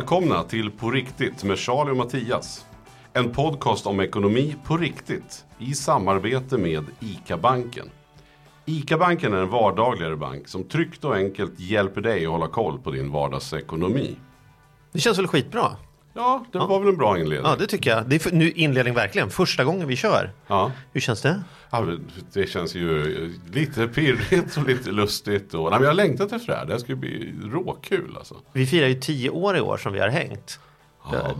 Välkomna till På riktigt med Charlie och Mattias. En podcast om ekonomi på riktigt i samarbete med ICA-banken. ICA-banken är en vardagligare bank som tryggt och enkelt hjälper dig att hålla koll på din vardagsekonomi. Det känns väl skitbra? Ja, det var väl en bra inledning. Ja, det tycker jag. Det är för, nu inledning verkligen. Första gången vi kör. Ja. Hur känns det? Ja, det känns ju lite pirrigt och lite lustigt. Och, nej, men jag har längtat efter det här. Det här ska ju bli råkul alltså. Vi firar ju tio år i år som vi har hängt.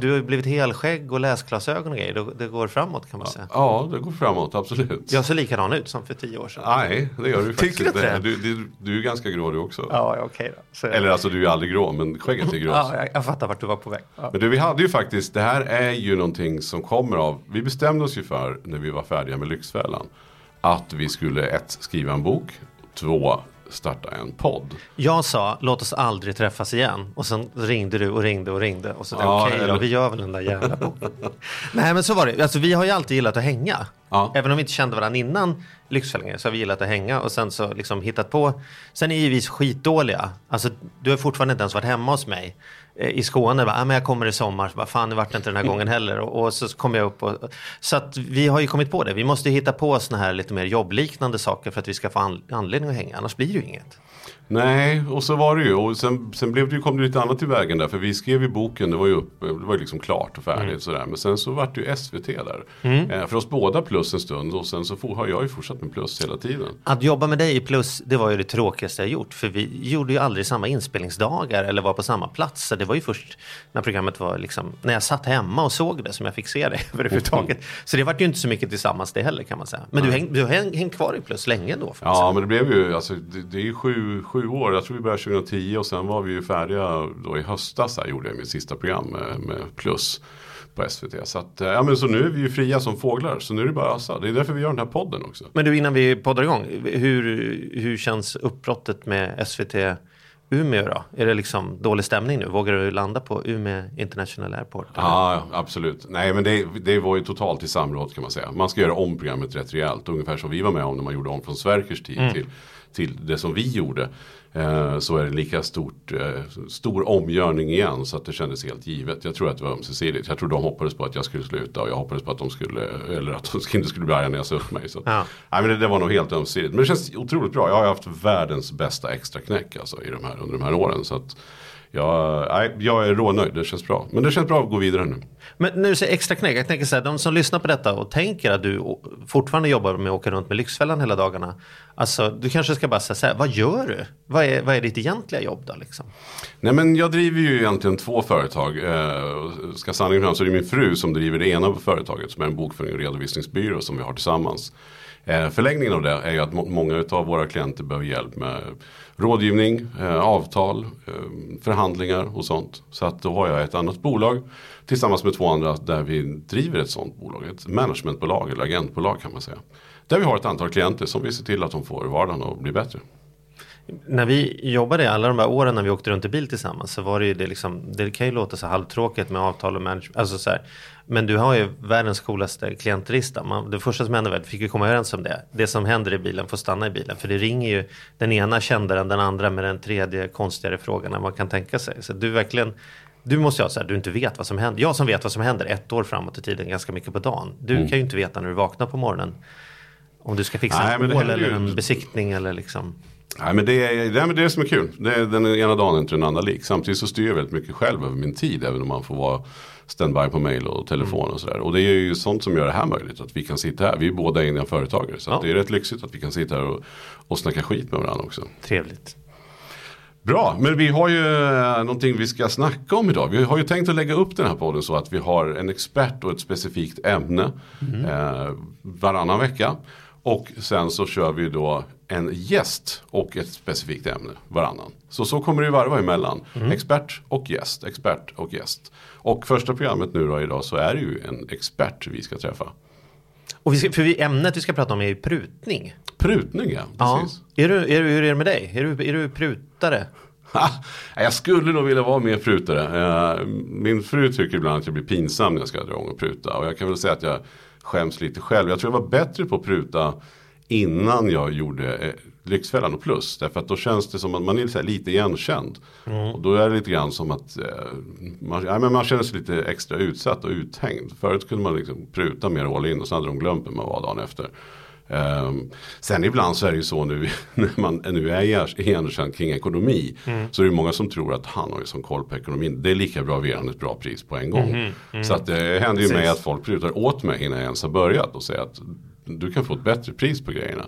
Du har ju blivit helskägg och läsglasögon och grejer. Det, det går framåt kan man säga. Ja, det går framåt, absolut. Jag ser likadan ut som för tio år sedan. Nej, det gör du faktiskt inte? Du, du, du är ganska grå du också. Ja, okej då. Så, Eller alltså du är aldrig grå, men skägget är grått. ja, jag, jag fattar vart du var på väg. Ja. Men du, vi hade ju faktiskt, det här är ju någonting som kommer av, vi bestämde oss ju för när vi var färdiga med Lyxfällan. Att vi skulle ett, skriva en bok, två, starta en podd. Jag sa låt oss aldrig träffas igen. Och sen ringde du och ringde och ringde. Och så tänkte Ja, okej då, eller- vi gör väl den där jävla boken. Nej men så var det. Alltså, vi har ju alltid gillat att hänga. Ja. Även om vi inte kände varandra innan Lyxfällingar så har vi gillat att hänga och sen så liksom hittat på. Sen är ju vi skitdåliga. Alltså du har fortfarande inte ens varit hemma hos mig Eh, i Skåne. Bara, ah, men jag kommer i sommar. Bara, Fan det vart inte den här gången heller. Och, och så kom jag upp och, så att vi har ju kommit på det. Vi måste hitta på såna här lite mer jobbliknande saker för att vi ska få an, anledning att hänga. Annars blir det ju inget. Nej, och så var det ju. Och sen, sen blev det ju, kom det lite annat i vägen där. För vi skrev ju boken, det var ju, upp, det var ju liksom klart och färdigt. Mm. Sådär. Men sen så vart det ju SVT där. Eh, för oss båda plus en stund. Och sen så for, har jag ju fortsatt med plus hela tiden. Att jobba med dig i Plus, det var ju det tråkigaste jag gjort. För vi gjorde ju aldrig samma inspelningsdagar eller var på samma plats. Så det var ju först när programmet var liksom, när jag satt hemma och såg det som jag fick se det överhuvudtaget. Så det var ju inte så mycket tillsammans det heller kan man säga. Men du, häng, du har häng- hängt kvar i Plus länge då? Ja, men det blev ju, alltså, det, det är ju sju, sju år. Jag tror vi började 2010 och sen var vi ju färdiga då i höstas. Här, gjorde jag mitt sista program med, med Plus på SVT. Så, att, eh, ja, men så nu är vi ju fria som fåglar. Så nu är det bara ösa. Det är därför vi gör den här podden också. Men du, innan vi poddar igång. Hur, hur känns uppbrottet med SVT Umeå då? Är det liksom dålig stämning nu? Vågar du landa på Umeå International Airport? Ja, absolut. Nej, men det, det var ju totalt i samråd kan man säga. Man ska göra om programmet rätt rejält. Ungefär som vi var med om när man gjorde om från Sverkers tid till, till det som vi gjorde. Eh, så är det lika stort, eh, stor omgörning igen så att det kändes helt givet. Jag tror att det var ömsesidigt. Jag tror de hoppades på att jag skulle sluta och jag hoppades på att de skulle, eller att de inte skulle bli arga när jag sa upp mig. Så. Ja. Nej, men det, det var nog helt ömsesidigt. Men det känns otroligt bra. Jag har haft världens bästa extra knäck alltså, i de här, under de här åren. Så att jag, nej, jag är rånöjd, det känns bra. Men det känns bra att gå vidare nu. Men när du säger extra knäck, jag tänker så här, de som lyssnar på detta och tänker att du fortfarande jobbar med att åka runt med Lyxfällan hela dagarna. Alltså, du kanske ska bara säga så här, vad gör du? Vad är, vad är ditt egentliga jobb då liksom? Nej men jag driver ju egentligen två företag. Eh, ska sanningen fram så är det min fru som driver det ena företaget som är en bokföring och redovisningsbyrå som vi har tillsammans. Eh, förlängningen av det är ju att må- många av våra klienter behöver hjälp med rådgivning, eh, avtal, eh, förhandlingar och sånt. Så att då har jag ett annat bolag tillsammans med två andra där vi driver ett sånt bolag. Ett managementbolag eller agentbolag kan man säga. Där vi har ett antal klienter som vi ser till att de får vardagen att bli bättre. När vi jobbade alla de här åren när vi åkte runt i bil tillsammans så var det ju det liksom, det kan ju låta så halvtråkigt med avtal och management, alltså så här. Men du har ju världens coolaste klientlista. Man, det första som hände var att vi fick vi komma överens om det. Det som händer i bilen får stanna i bilen. För det ringer ju den ena kändare än den andra med den tredje konstigare frågan än man kan tänka sig. Så du verkligen, du måste ju ha så här, du inte vet vad som händer. Jag som vet vad som händer ett år framåt i tiden ganska mycket på dagen. Du kan ju inte veta när du vaknar på morgonen. Om du ska fixa Nej, en händer eller ju- en besiktning eller liksom. Nej men det är det, är det som är kul. Det är, den ena dagen inte den andra lik. Samtidigt så styr jag väldigt mycket själv över min tid. Även om man får vara standby på mail och telefon och sådär. Och det är ju sånt som gör det här möjligt. Att vi kan sitta här. Vi är båda egna företagare. Så Ja. det är rätt lyxigt att vi kan sitta här och, och snacka skit med varandra också. Trevligt. Bra, men vi har ju eh, någonting vi ska snacka om idag. Vi har ju tänkt att lägga upp den här podden så att vi har en expert och ett specifikt ämne eh, varannan vecka. Och sen så kör vi då en gäst och ett specifikt ämne varannan. Så så kommer det varva emellan. Expert och gäst, expert och gäst. Och första programmet nu då idag så är det ju en expert vi ska träffa. Och vi ska, för vi, ämnet vi ska prata om är ju prutning. Prutning ja, Ja. precis. Är du, är du, hur är det med dig? Är du, är du prutare? Jag skulle nog vilja vara mer prutare. Eh, Min fru tycker ibland att jag blir pinsam när jag ska dra igång och pruta. Och jag kan väl säga att jag skäms lite själv. Jag tror jag var bättre på att pruta innan jag gjorde eh, Lyxfällan och Plus. Därför att då känns det som att man är lite igenkänd. Och då är det lite grann som att eh, man, ja, men man känner sig lite extra utsatt och uthängd. Förut kunde man liksom pruta mer all in och sen hade de glömt vem man var dagen efter. Ehm, sen ibland så är det ju så nu när man nu är igenkänd kring ekonomi. Så är det många som tror att han har ju sån koll på ekonomin. Det är lika bra att ge ett bra pris på en gång. Så att det händer ju mig att folk prutar åt mig innan jag ens har börjat och säger att du kan få ett bättre pris på grejerna.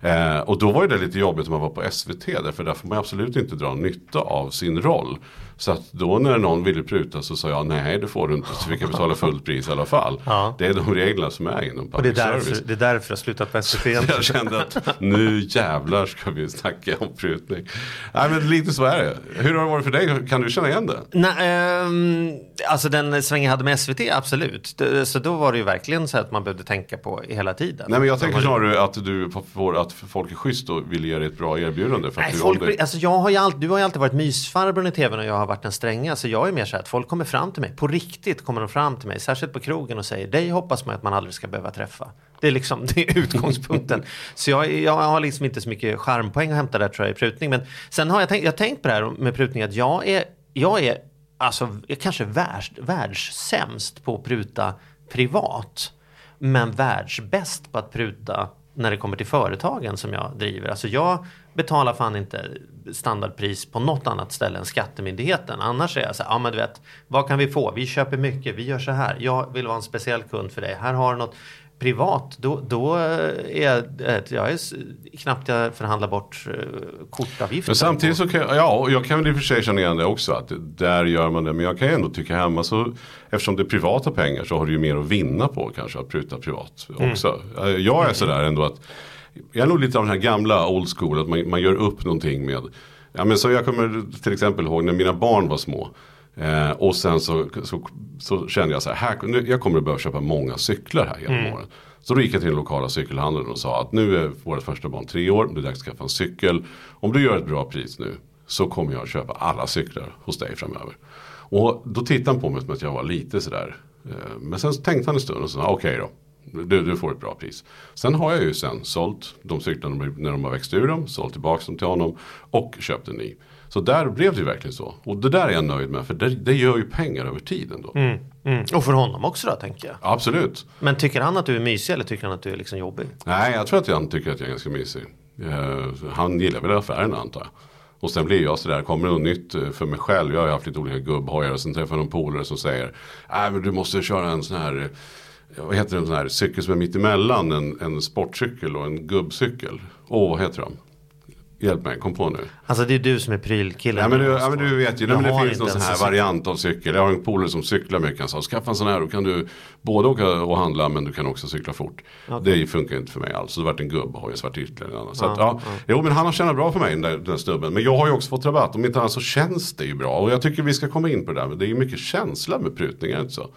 Eh, och då var det lite jobbigt när man var på SVT därför där får man absolut inte dra nytta av sin roll. Så att då när någon ville pruta så sa jag nej det får du inte så vi kan betala fullt pris i alla fall. Ja. Det är de reglerna som är inom Och det är public därför, service. det är därför jag slutat på SVT. Jag kände att nu jävlar ska vi snacka om prutning. Nej men lite så är det. Hur har det varit för dig? Kan du känna igen det? Nej, ehm, alltså den sväng jag hade med SVT, absolut. Så då var det ju verkligen så att man behövde tänka på hela tiden. Nej men jag tänker snarare att du får att folk är schysst och vill ge dig ett bra erbjudande. För att Nej, du folk, alltså jag har ju alltid, du har ju alltid varit mysfarbrorn i tvn och jag har varit den stränga. Så jag är mer så här att folk kommer fram till mig, på riktigt kommer de fram till mig, särskilt på krogen och säger dig hoppas man att man aldrig ska behöva träffa. Det är liksom det är utgångspunkten. så jag, jag har liksom inte så mycket charmpoäng att hämta där tror jag i prutning. Men sen har jag tänkt, jag har tänkt på det här med prutning att jag är, jag är alltså jag kanske världs, världssämst på att pruta privat. Men världsbäst på att pruta när det kommer till företagen som jag driver. Alltså jag betalar fan inte standardpris på något annat ställe än Skattemyndigheten. Annars är jag så här, ja men du vet, vad kan vi få? Vi köper mycket, vi gör så här. Jag vill vara en speciell kund för dig. Här har du något privat, då, då är jag, jag är knappt jag förhandlar bort eh, kortavgifter. Men samtidigt så kan jag, ja, jag kan väl i och för sig känna igen det också. Att där gör man det. Men jag kan ju ändå tycka hemma så. Eftersom det är privata pengar så har du ju mer att vinna på kanske att pruta privat också. Eh, Jag är sådär ändå att. Jag är nog lite av den här gamla old school. Att man, man gör upp någonting med. Ja men så jag kommer till exempel ihåg när mina barn var små. Eh, och sen så, så, så kände jag så här, här nu, jag kommer att behöva köpa många cyklar här genom åren. Så då gick jag till den lokala cykelhandeln och sa att nu är vårt första barn tre år, det är dags att skaffa en cykel. Om du gör ett bra pris nu så kommer jag att köpa alla cyklar hos dig framöver. Och då tittade han på mig som att jag var lite sådär. Eh, men sen tänkte han en stund och sa okej då. Du, du får ett bra pris. Sen har jag ju sen sålt de cyklarna när de har växt ur dem. Sålt tillbaka dem till honom. Och köpt en ny. Så där blev det ju verkligen så. Och det där är jag nöjd med. För det, det gör ju pengar över tiden då. Mm. Och för honom också då tänker jag. Absolut. Men tycker han att du är mysig eller tycker han att du är liksom jobbig? Nej, jag tror att han tycker att jag är ganska mysig. Eh, han gillar väl affären antar jag. Och sen blir jag sådär, kommer det något nytt eh, för mig själv. Jag har ju haft lite olika gubbhojar och sen träffar jag någon polare som säger. Nej men du måste köra en sån här, eh, vad heter det, en sån här cykel som är mitt emellan en, en sportcykel och en gubbcykel. Åh, vad heter de? Hjälp mig, kom på nu. Alltså det är du som är prylkillen. Ja men, du, ja men du vet ju, Jag nej, men har det finns någon sån här variant av cykel. Jag har en polare som cyklar mycket. Han sa skaffa en sån här. Då kan du både åka och handla men du kan också cykla fort. Det funkar inte för mig alls. Så det vart en gubbhoj och så vart det ytterligare en annan. Så att, ja, Jo men han har tjänat bra för mig den där, den där snubben. Men jag har ju också fått rabatt. Om inte annat så känns det ju bra. Och jag tycker vi ska komma in på det där. Men det är ju mycket känsla med prutningar. Inte så?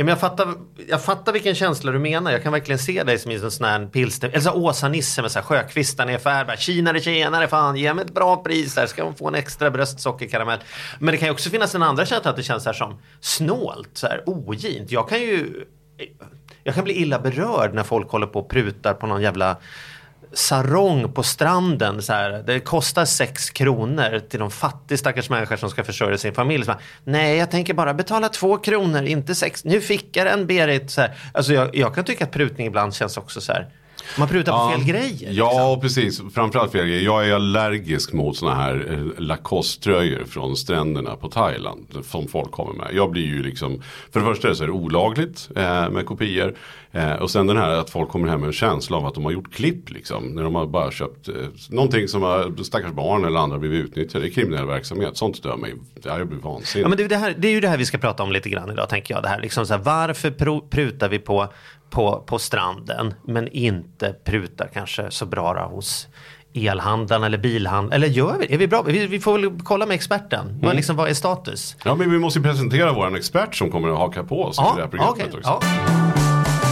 Ja, men jag, fattar, jag fattar vilken känsla du menar. Jag kan verkligen se dig som en sån här pilsner. Eller så Åsa-Nisse med så här sjökvistarna i affär. Bara, Tjenare, tjenare, fan ge mig ett bra pris här. Ska man få en extra bröstsockerkaramell. Men det kan ju också finnas en andra känsla att det känns så här som snålt, så här ogint. Jag kan ju... Jag kan bli illa berörd när folk håller på och prutar på någon jävla sarong på stranden. Så här. Det kostar sex kronor till de fattiga stackars människor som ska försörja sin familj. Så Nej, jag tänker bara betala två kronor, inte sex. Nu fick jag den Berit. Så här. Alltså jag, jag kan tycka att prutning ibland känns också så här. Man prutar på fel grejer. Ja, liksom. precis. Framförallt fel grejer. Jag är allergisk mot sådana här eh, Lacoste-tröjor från stränderna på Thailand. Som folk kommer med. Jag blir ju liksom, för det första så är det olagligt eh, med kopior. Eh, och sen den här att folk kommer hem med en känsla av att de har gjort klipp liksom. När de har bara köpt eh, någonting som har stackars barn eller andra blivit utnyttjade i kriminell verksamhet. Sånt stör mig. Ja, Jag blir vansinnig. Ja, men det, är det, här, det är ju det här vi ska prata om lite grann idag tänker jag. Det här, liksom så här, varför prutar vi på, på, på stranden men inte prutar kanske så bra hos elhandlarna eller bilhandlarna. Eller gör vi Är vi bra? Vi, vi får väl kolla med experten. Mm. Vad, liksom, vad är status? Ja men vi måste ju presentera våran expert som kommer att haka på oss i det här programmet okej, också. ja.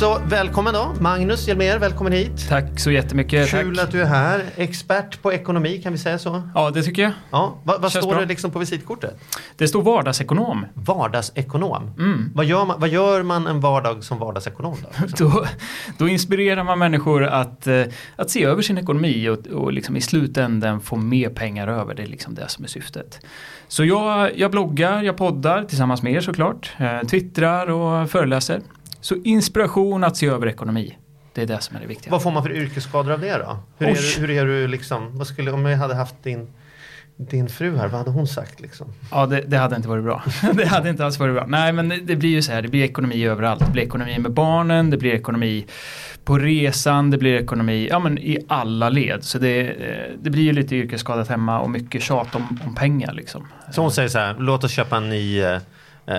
Så välkommen då, Magnus Hjelmér, välkommen hit. Tack så jättemycket. Kul Tack. att du är här. Expert på ekonomi, kan vi säga så? Ja, det tycker jag. Ja. Vad, vad står bra. det liksom på visitkortet? Det står vardagsekonom. Vardagsekonom. Mm. Vad, gör man, vad gör man en vardag som vardagsekonom då? Då, då inspirerar man människor att, eh, att se över sin ekonomi och, och liksom i slutändan få mer pengar över. Det är liksom det som är syftet. Så jag, jag bloggar, jag poddar tillsammans med er såklart. Eh, twittrar och föreläser. Så inspiration att se över ekonomi. Det är det som är det viktiga. Vad får man för yrkesskador av det då? Hur är, du- hur är du liksom, vad skulle, om jag hade haft din, din fru här, vad hade hon sagt liksom? Ja, det, det hade inte varit bra. det hade inte alls varit bra. Nej, men det, det blir ju så här, det blir ekonomi överallt. Det blir ekonomi med barnen, det blir ekonomi på resan, det blir ekonomi ja, men i alla led. Så det, eh, det blir ju lite yrkesskadat hemma och mycket tjat om, om pengar liksom. Så hon säger så här, låt oss köpa en ny eh, eh,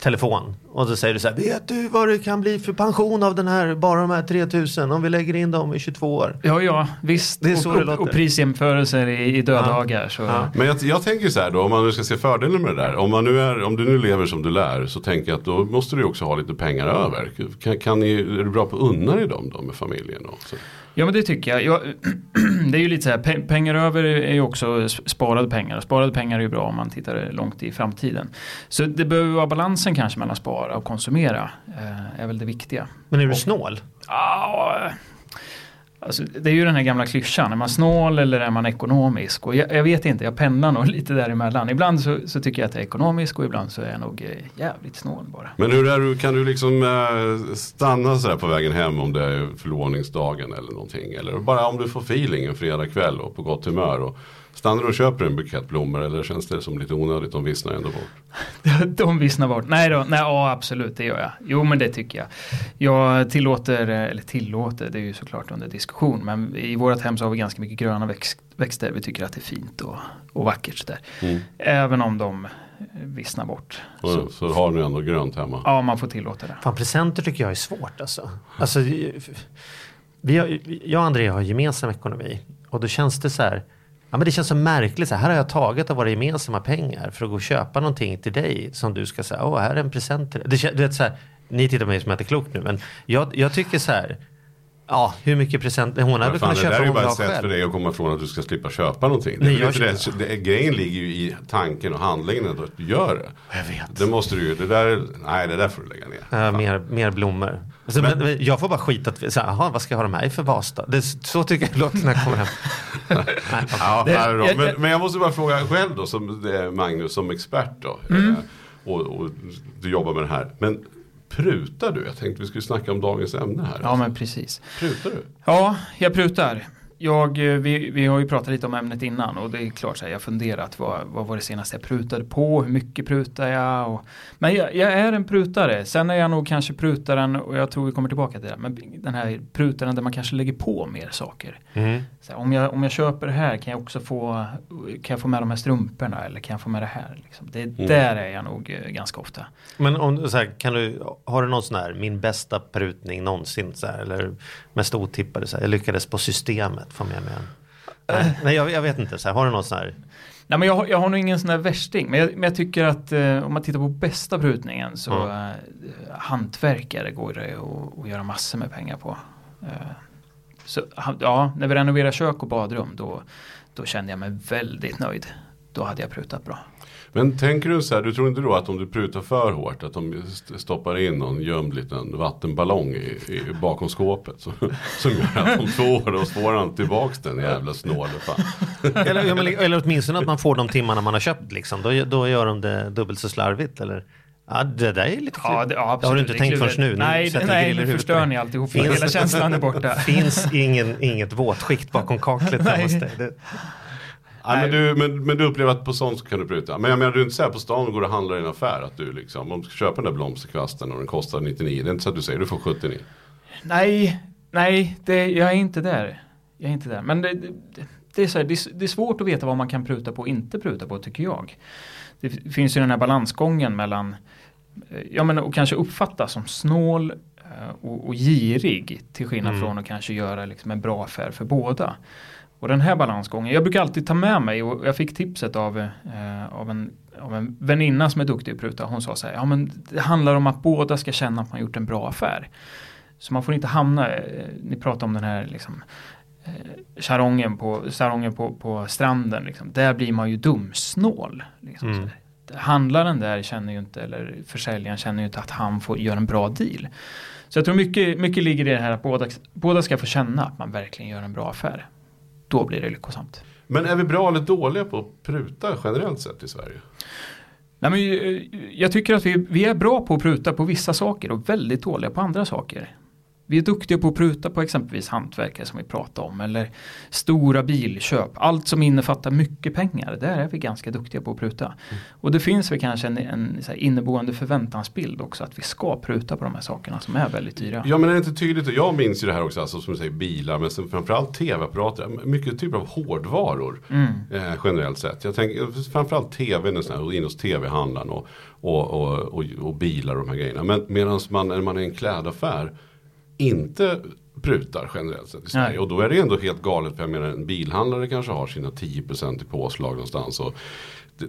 telefon. Och då säger du så här, vet du vad det kan bli för pension av den här, bara de här 3000 om vi lägger in dem i 22 år? Ja, ja, visst. Det är så och, det och, låter. och prisjämförelser i, i döddagar. Så. Ja. Men jag, jag tänker så här då, om man nu ska se fördelen med det där. Om, man nu är, om du nu lever som du lär så tänker jag att då måste du också ha lite pengar över. Kan, kan ni, är du bra på att unna dig dem då med familjen? Också? Ja men det tycker jag. jag det är ju lite så här, pe- pengar över är ju också sparade pengar. Sparade pengar är ju bra om man tittar långt i framtiden. Så det behöver vara balansen kanske mellan spara och konsumera. Eh, är väl det viktiga. Men är du snål? Ah, alltså, det är ju den här gamla klyschan. Är man snål eller är man ekonomisk? Och jag, jag vet inte, jag pendlar nog lite däremellan. Ibland så, så tycker jag att jag är ekonomisk och ibland så är jag nog eh, jävligt snål bara. Men hur är du, kan du liksom eh, stanna så här på vägen hem om det är förlovningsdagen eller någonting? Eller bara om du får feeling en fredag kväll och på gott humör. Och stannar du och köper en bukett blommor eller känns det som lite onödigt? De vissnar ändå bort. De vissnar bort. Nej då, nej, ja, absolut det gör jag. Jo men det tycker jag. Jag tillåter, eller tillåter, det är ju såklart under diskussion. Men i vårt hem så har vi ganska mycket gröna växt, växter. Vi tycker att det är fint och, och vackert där. Mm. Även om de vissnar bort. Och, Så, så, har du ändå grönt hemma. ja, man får tillåta det. Fan, presenter tycker jag är svårt alltså. alltså vi har, jag och André har gemensam ekonomi. Och då känns det så här. Ja, men det känns så märkligt. Så här, här har jag tagit av våra gemensamma pengar för att gå och köpa någonting till dig som du ska säga. Åh, här är en present till dig. Det, kän- du vet, så här, ni tittar på mig som att det är klokt nu. Men jag, jag tycker så här. Ja, hur mycket present. Hon hade fan, kunnat det där köpa är ju bara ett sätt för själv. dig att komma ifrån att du ska slippa köpa någonting. Det, Nej, är jag det, det, grejen ligger ju i tanken och handlingen att du gör det. Jag vet. Det måste du ju, det där, nej det där får du lägga ner. Ja, mer, mer blommor. Alltså, men, men jag får bara skita att, så här, aha, vad ska jag ha de här i för vas? Det, så tycker jag det låter när jag kommer hem. Nej. Ja, Det- Men, jag- men jag måste bara fråga själv då, som eh, Magnus som expert då. Mm. Eh, och, och du jobbar med det här. Men prutar du? Jag tänkte vi skulle snacka om dagens ämne här. Ja men precis. Prutar du? Ja, jag prutar. Jag, eh, vi, vi har ju pratat lite om ämnet innan och det är klart så här, jag funderat vad, vad var det senaste jag prutade på, hur mycket prutar jag? Och, men jag, jag är en prutare, sen är jag nog kanske prutaren och jag tror vi kommer tillbaka till det, men den här prutaren där man kanske lägger på mer saker. Mm. Här, om, jag, om jag köper det här kan jag också få, kan jag få med de här strumporna eller kan jag få med det här? Liksom. Det, Där är jag nog eh, ganska ofta. Men om, så här, kan du, har du någon sån här, min bästa prutning någonsin, så här, eller mest otippade, så här, jag lyckades på systemet få med mig en. Nej, nej jag, jag vet inte, så här, har du någon sån här, Nej men jag, jag har nog ingen sån där värsting. Men jag, men jag tycker att eh, om man tittar på bästa prutningen så Mm. eh, hantverkare går det att, att göra massor med pengar på. Eh, så ja, när vi renoverar kök och badrum då, då kände jag mig väldigt nöjd. Då då hade jag prutat bra. Men tänker du så här, du tror inte då att om du prutar för hårt att de st- stoppar in någon gömd liten vattenballong i, i, bakom skåpet. Så, som gör att om två år då får han tillbaks den jävla snåle fan. eller, men, eller åtminstone att man får de timmarna man har köpt liksom. Då, då gör de det dubbelt så slarvigt eller? Ja, det där är lite Ja, det, ja, har absolut. du inte Det tänkt förrän nu? Nu Nej, sätter nej nu förstör ni alltihop. Finns- Hela känslan är borta. finns ingen, inget våtskikt bakom kaklet dig. Det, Ja, men, du, men, men du upplever att på sånt så kan du pruta. Men jag menar du är inte så här på stan och går och handlar i en affär att du liksom, om du ska köpa den där blomsterkvasten och den kostar 99. Det är inte så att du säger du får 79. Nej, nej, det, jag är inte där. Jag är inte där. Men det, det, det, är så här, det, det är svårt att veta vad man kan pruta på och inte pruta på tycker jag. Det finns ju den här balansgången mellan eh, Ja men och kanske uppfattas som snål eh, och, och girig till skillnad Mm. från att kanske göra liksom en bra affär för båda. Och den här balansgången, jag brukar alltid ta med mig och jag fick tipset av, eh, av, en, av en väninna som är duktig att pruta. Hon sa så här, ja men det handlar om att båda ska känna att man gjort en bra affär. Så man får inte hamna, eh, ni pratar om den här liksom, eh, charongen, på, charongen på, på stranden. Liksom. Där blir man ju dumsnål. Liksom, Mm. Handlaren där känner ju inte, eller försäljaren känner ju inte att han får göra en bra deal. Så jag tror mycket, mycket ligger i det här att båda, båda ska få känna att man verkligen gör en bra affär. Då blir det lyckosamt. Men är vi bra eller dåliga på att pruta generellt sett i Sverige? Nej, men, eh, jag tycker att vi, vi är bra på att pruta på vissa saker och väldigt dåliga på andra saker. Vi är duktiga på att pruta på exempelvis hantverkare som vi pratade om eller stora bilköp. Allt som innefattar mycket pengar, där är vi ganska duktiga på att pruta. Och det finns väl kanske en, en inneboende förväntansbild också att vi ska pruta på de här sakerna som är väldigt dyra. Ja men är det inte tydligt, jag minns ju det här också, alltså, som du säger bilar, men sen framförallt tv-apparater, mycket typer av hårdvaror eh, generellt sett. Jag tänker framförallt är och in hos tv-handlaren och, och, och, och, och bilar och de här grejerna. Men medan man när man är i en klädaffär inte prutar generellt sett i Sverige. Nej. Och då är det ändå helt galet, för jag menar en bilhandlare kanske har sina 10% i påslag någonstans. Och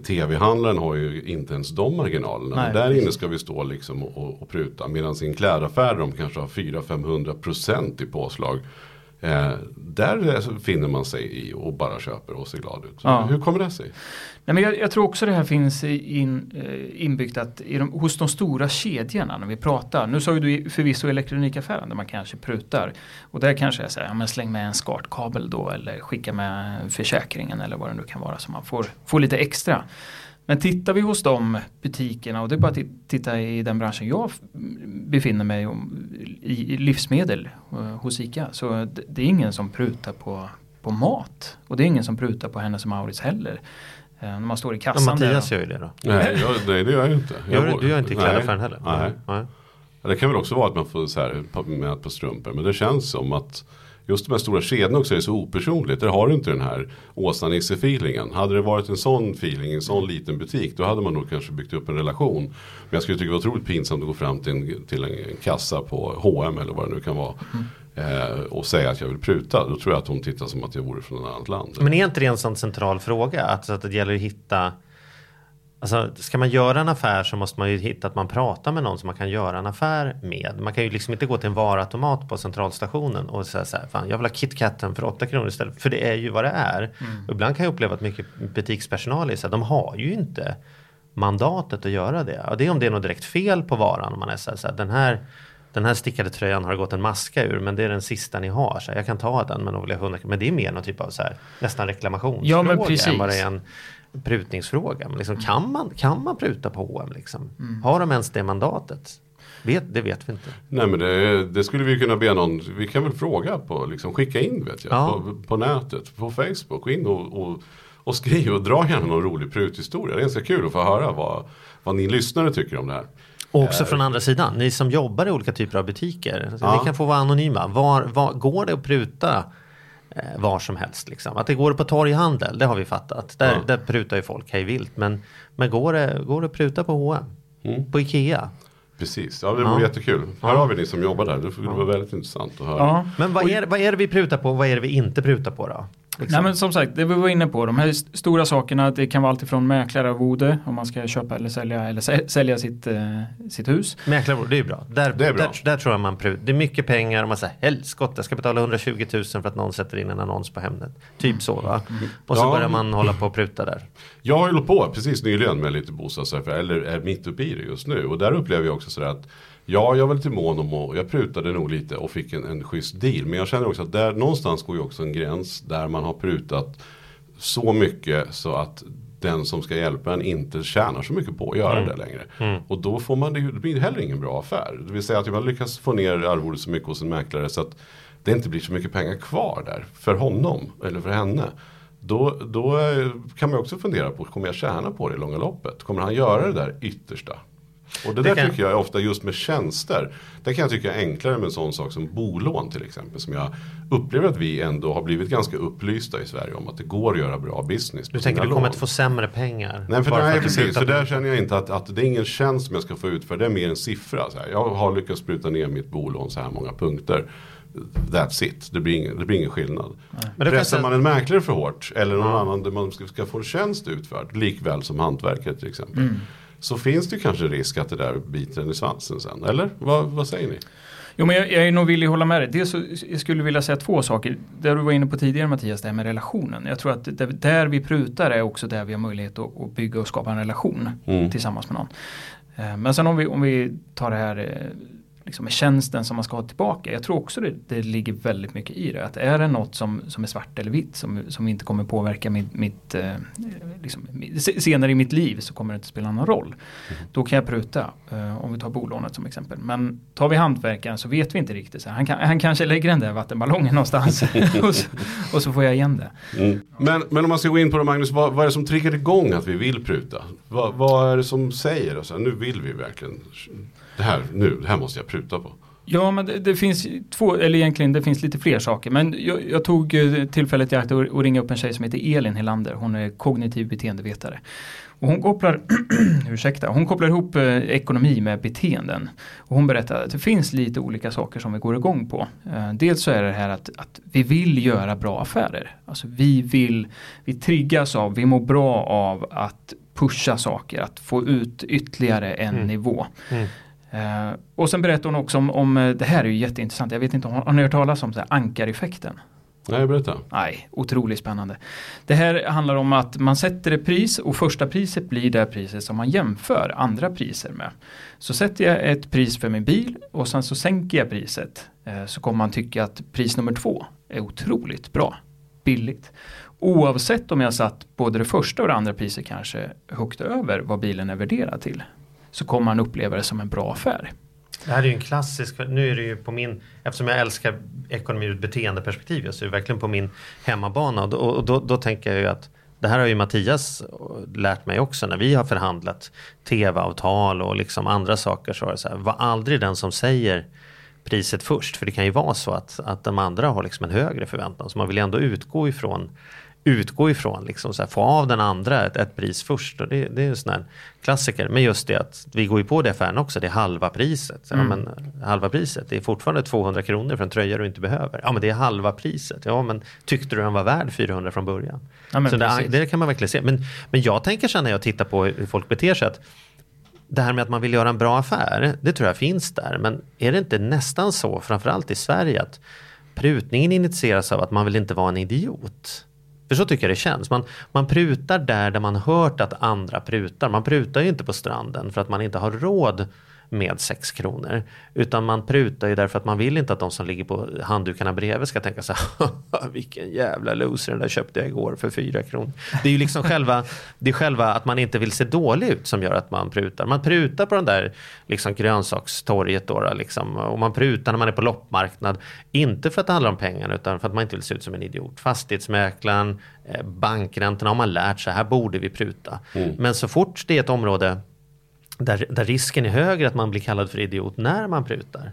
Tv-handlaren har ju inte ens de marginalerna. Nej, där inne ska vi stå liksom och, och, och pruta. Medan i en klädaffär de kanske har 400-500% i påslag. Eh, där finner man sig i och bara köper och ser glad ut. Ja. Hur kommer det sig? Nej, men jag, jag tror också det här finns in, eh, inbyggt att i de, hos de stora kedjorna när vi pratar. Nu sa ju du förvisso elektronikaffären där man kanske prutar. Och där kanske jag säger, ja men släng med en SCART-kabel då eller skicka med försäkringen eller vad det nu kan vara så man får, får lite extra. Men tittar vi hos de butikerna och det är bara att ti- titta i den branschen jag befinner mig i, livsmedel eh, hos ICA. Så det, är ingen som prutar på, på mat. Och det är ingen som prutar på Hennes och Mauritz heller. Eh, när man står i ja, kassan där. Mattias gör ju det då. Nej, jag, nej det gör jag inte. Jag Gör, du- gör inte i Nej. klädaffären heller? Nej. Nej. Ja, Det kan väl också vara att man får så här, med ett par strumpor. Men det känns som att just de här stora kedjorna också är så opersonligt. Där har du inte den här Åsa-Nisse-feelingen. Hade det varit en sån feeling i en sån liten butik. Då hade man nog kanske byggt upp en relation. Men jag skulle tycka det var otroligt pinsamt att gå fram till en, till en kassa på H&M eller vad det nu kan vara. Eh, och säga att jag vill pruta. Då tror jag att hon tittar som att jag vore från ett annat land. Men är inte det en sån central fråga? Att, att det gäller att hitta Alltså, ska man göra en affär så måste man ju hitta att man pratar med någon som man kan göra en affär med. Man kan ju liksom inte gå till en varuautomat på centralstationen och säga så här, fan jag vill ha KitKatten för 8 kronor istället. För det är ju vad det är. Och ibland kan jag uppleva att mycket butikspersonal är så här, de har ju inte mandatet att göra det. Och det är om det är något direkt fel på varan. Om man är så här, så här, den här den här stickade tröjan har gått en maska ur men det är den sista ni har. Så jag kan ta den men då vill jag 100 Men det är mer någon typ av så här, nästan reklamationsfråga Ja, men precis. än vad det är en prutningsfråga. Men liksom, kan, man, kan man pruta på H&M liksom? Har de ens det mandatet? Vet, det vet vi inte. Nej men det, det skulle vi kunna be någon, vi kan väl fråga på, liksom skicka in vet jag, Ja. på, på nätet, på Facebook, gå in och, och, och skriv och dra gärna någon rolig pruthistoria. Det är ganska kul att få höra vad, vad ni lyssnare tycker om det här. Och också från andra sidan, ni som jobbar i olika typer av butiker. Ja. Ni kan få vara anonyma. Var, var, går det att pruta var som helst? Liksom? Att det går på torghandel, det har vi fattat. Där, Ja. där prutar ju folk hej vilt. Men, men går, det, går det att pruta på H&M? Mm. På Ikea? Precis, ja det vore Ja. jättekul. Hör av er ni som jobbar där, det skulle vara väldigt intressant att höra. Ja. Men vad är, vad är det vi prutar på? Vad är det vi inte prutar på då? Liksom. Nej men som sagt, det vi var inne på, de här st- stora sakerna, det kan vara alltifrån mäklararvode om man ska köpa eller sälja eller sä- sälja sitt, eh, sitt hus. Mäklarvård, det är bra. Där, Det är bra. Där, där tror jag man prut. Det är mycket pengar och man säger helskotta, jag ska betala 120 000 för att någon sätter in en annons på Hemnet. Typ så va. Och så Ja. börjar man hålla på och pruta där. Jag har ju hållit på precis nyligen med lite bostadsaffär, eller är mitt uppe i det just nu. Och där upplever jag också sådär att Ja, jag var lite mån om och jag prutade nog lite och fick en, en schysst deal. Men jag känner också att där någonstans går ju också en gräns där man har prutat så mycket så att den som ska hjälpa en inte tjänar så mycket på att göra det längre. Och då får man det, det blir heller ingen bra affär. Det vill säga att man lyckas få ner arvodet så mycket hos en mäklare så att det inte blir så mycket pengar kvar där för honom eller för henne. Då, då eh, kan man också fundera på, kommer jag tjäna på det i långa loppet? Kommer han göra det där yttersta? Och det, Det där kan- tycker jag är ofta just med tjänster. Det kan jag tycka är enklare med en sån sak som bolån till exempel. Som jag upplever att vi ändå har blivit ganska upplysta i Sverige om att det går att göra bra business. Du tänker du kommer lån. inte få sämre pengar? Nej, för, nej, att precis. För där känner jag inte att, att det är ingen tjänst som jag ska få ut för det är mer en siffra. Så här. Jag har lyckats spruta ner mitt bolån så här många punkter. That's it, det blir ingen, det blir ingen skillnad. Men då Pressar man en mäklare för hårt eller någon annan där man ska, ska få en tjänst utförd, likväl som hantverkare till exempel. Så finns det kanske risk att det där biter en i svansen sen. Eller vad, vad säger ni? Jo men jag, jag är nog villig att hålla med dig. Dels så jag skulle vilja säga två saker. Det du var inne på tidigare Mattias, det här med relationen. Jag tror att det, där vi prutar är också där vi har möjlighet att, att bygga och skapa en relation Mm. tillsammans med någon. Eh, Men sen om vi, om vi tar det här eh, liksom med tjänsten som man ska ha tillbaka. Jag tror också det, det ligger väldigt mycket i det. Att är det något som, som är svart eller vitt som, som inte kommer påverka mitt, mitt eh, liksom, se- senare i mitt liv så kommer det inte spela någon roll. Då kan jag pruta. eh, om vi tar bolånet som exempel. Men tar vi hantverkaren så vet vi inte riktigt. Så han, kan, han kanske lägger den där vattenballongen någonstans och, så, och så får jag igen det. Men, men om man ska gå in på det Magnus, vad, vad är det som triggar igång att vi vill pruta? Vad, vad är det som säger att nu vill vi verkligen, det här, nu, det här måste jag pruta på. Ja, men det, det finns två, eller egentligen det finns lite fler saker. Men jag, jag tog eh, tillfället i akt att ringa upp en tjej som heter Elin Helander. Hon är kognitiv beteendevetare. Och hon kopplar, ursäkta, hon kopplar ihop eh, ekonomi med beteenden. Och hon berättar att det finns lite olika saker som vi går igång på. Eh, dels så är det här att, att vi vill göra bra affärer. Alltså vi vill, vi triggas av, vi mår bra av att pusha saker, att få ut ytterligare en nivå. Eh, och sen berättar hon också om, om, eh, det här är ju jätteintressant, jag vet inte om har ni hört talas om så här, ankareffekten? Nej, berätta. Nej, otroligt spännande. Det här handlar om att man sätter ett pris och första priset blir det priset som man jämför andra priser med. Så sätter jag ett pris för min bil och sen så sänker jag priset eh, så kommer man tycka att pris nummer två är otroligt bra, billigt. Oavsett om jag satt både det första och det andra priset kanske högt över vad bilen är värderad till så kommer man uppleva det som en bra affär. Det här är ju en klassisk, nu är det ju på min, eftersom jag älskar ekonomi ur ett beteendeperspektiv, så är det verkligen på min hemmabana. Och då, och då, då tänker jag ju att det här har ju Mattias lärt mig också när vi har förhandlat tv-avtal och liksom andra saker. Så var det så här, var aldrig den som säger priset först. För det kan ju vara så att, att de andra har liksom en högre förväntan. Så man vill ju ändå utgå ifrån utgå ifrån, liksom så här, få av den andra ett, ett pris först. Och det, det är en sån här klassiker. Men just det att vi går ju på det affären också, det är halva priset. Ja, men, halva priset, det är fortfarande 200 kronor för en tröja du inte behöver. Ja men det är halva priset. Ja men tyckte du den var värd 400 från början? Ja, så det, det kan man verkligen se. Men, men jag tänker sen när jag tittar på hur folk beter sig att det här med att man vill göra en bra affär, det tror jag finns där. Men är det inte nästan så, framförallt i Sverige, att prutningen initieras av att man vill inte vara en idiot? För så tycker jag det känns. Man, man prutar där, där man hört att andra prutar. Man prutar ju inte på stranden för att man inte har råd med 6 kronor. Utan man prutar ju därför att man vill inte att de som ligger på handdukarna bredvid ska tänka så här, vilken jävla loser, den där köpte jag igår för 4 kronor. Det är ju liksom själva, det är själva att man inte vill se dålig ut som gör att man prutar. Man prutar på den där liksom grönsakstorget då, liksom, och man prutar när man är på loppmarknad. Inte för att det handlar om pengarna utan för att man inte vill se ut som en idiot. Fastighetsmäklaren, eh, bankräntorna har man lärt sig, här borde vi pruta. Men så fort det är ett område där, där risken är högre att man blir kallad för idiot när man prutar.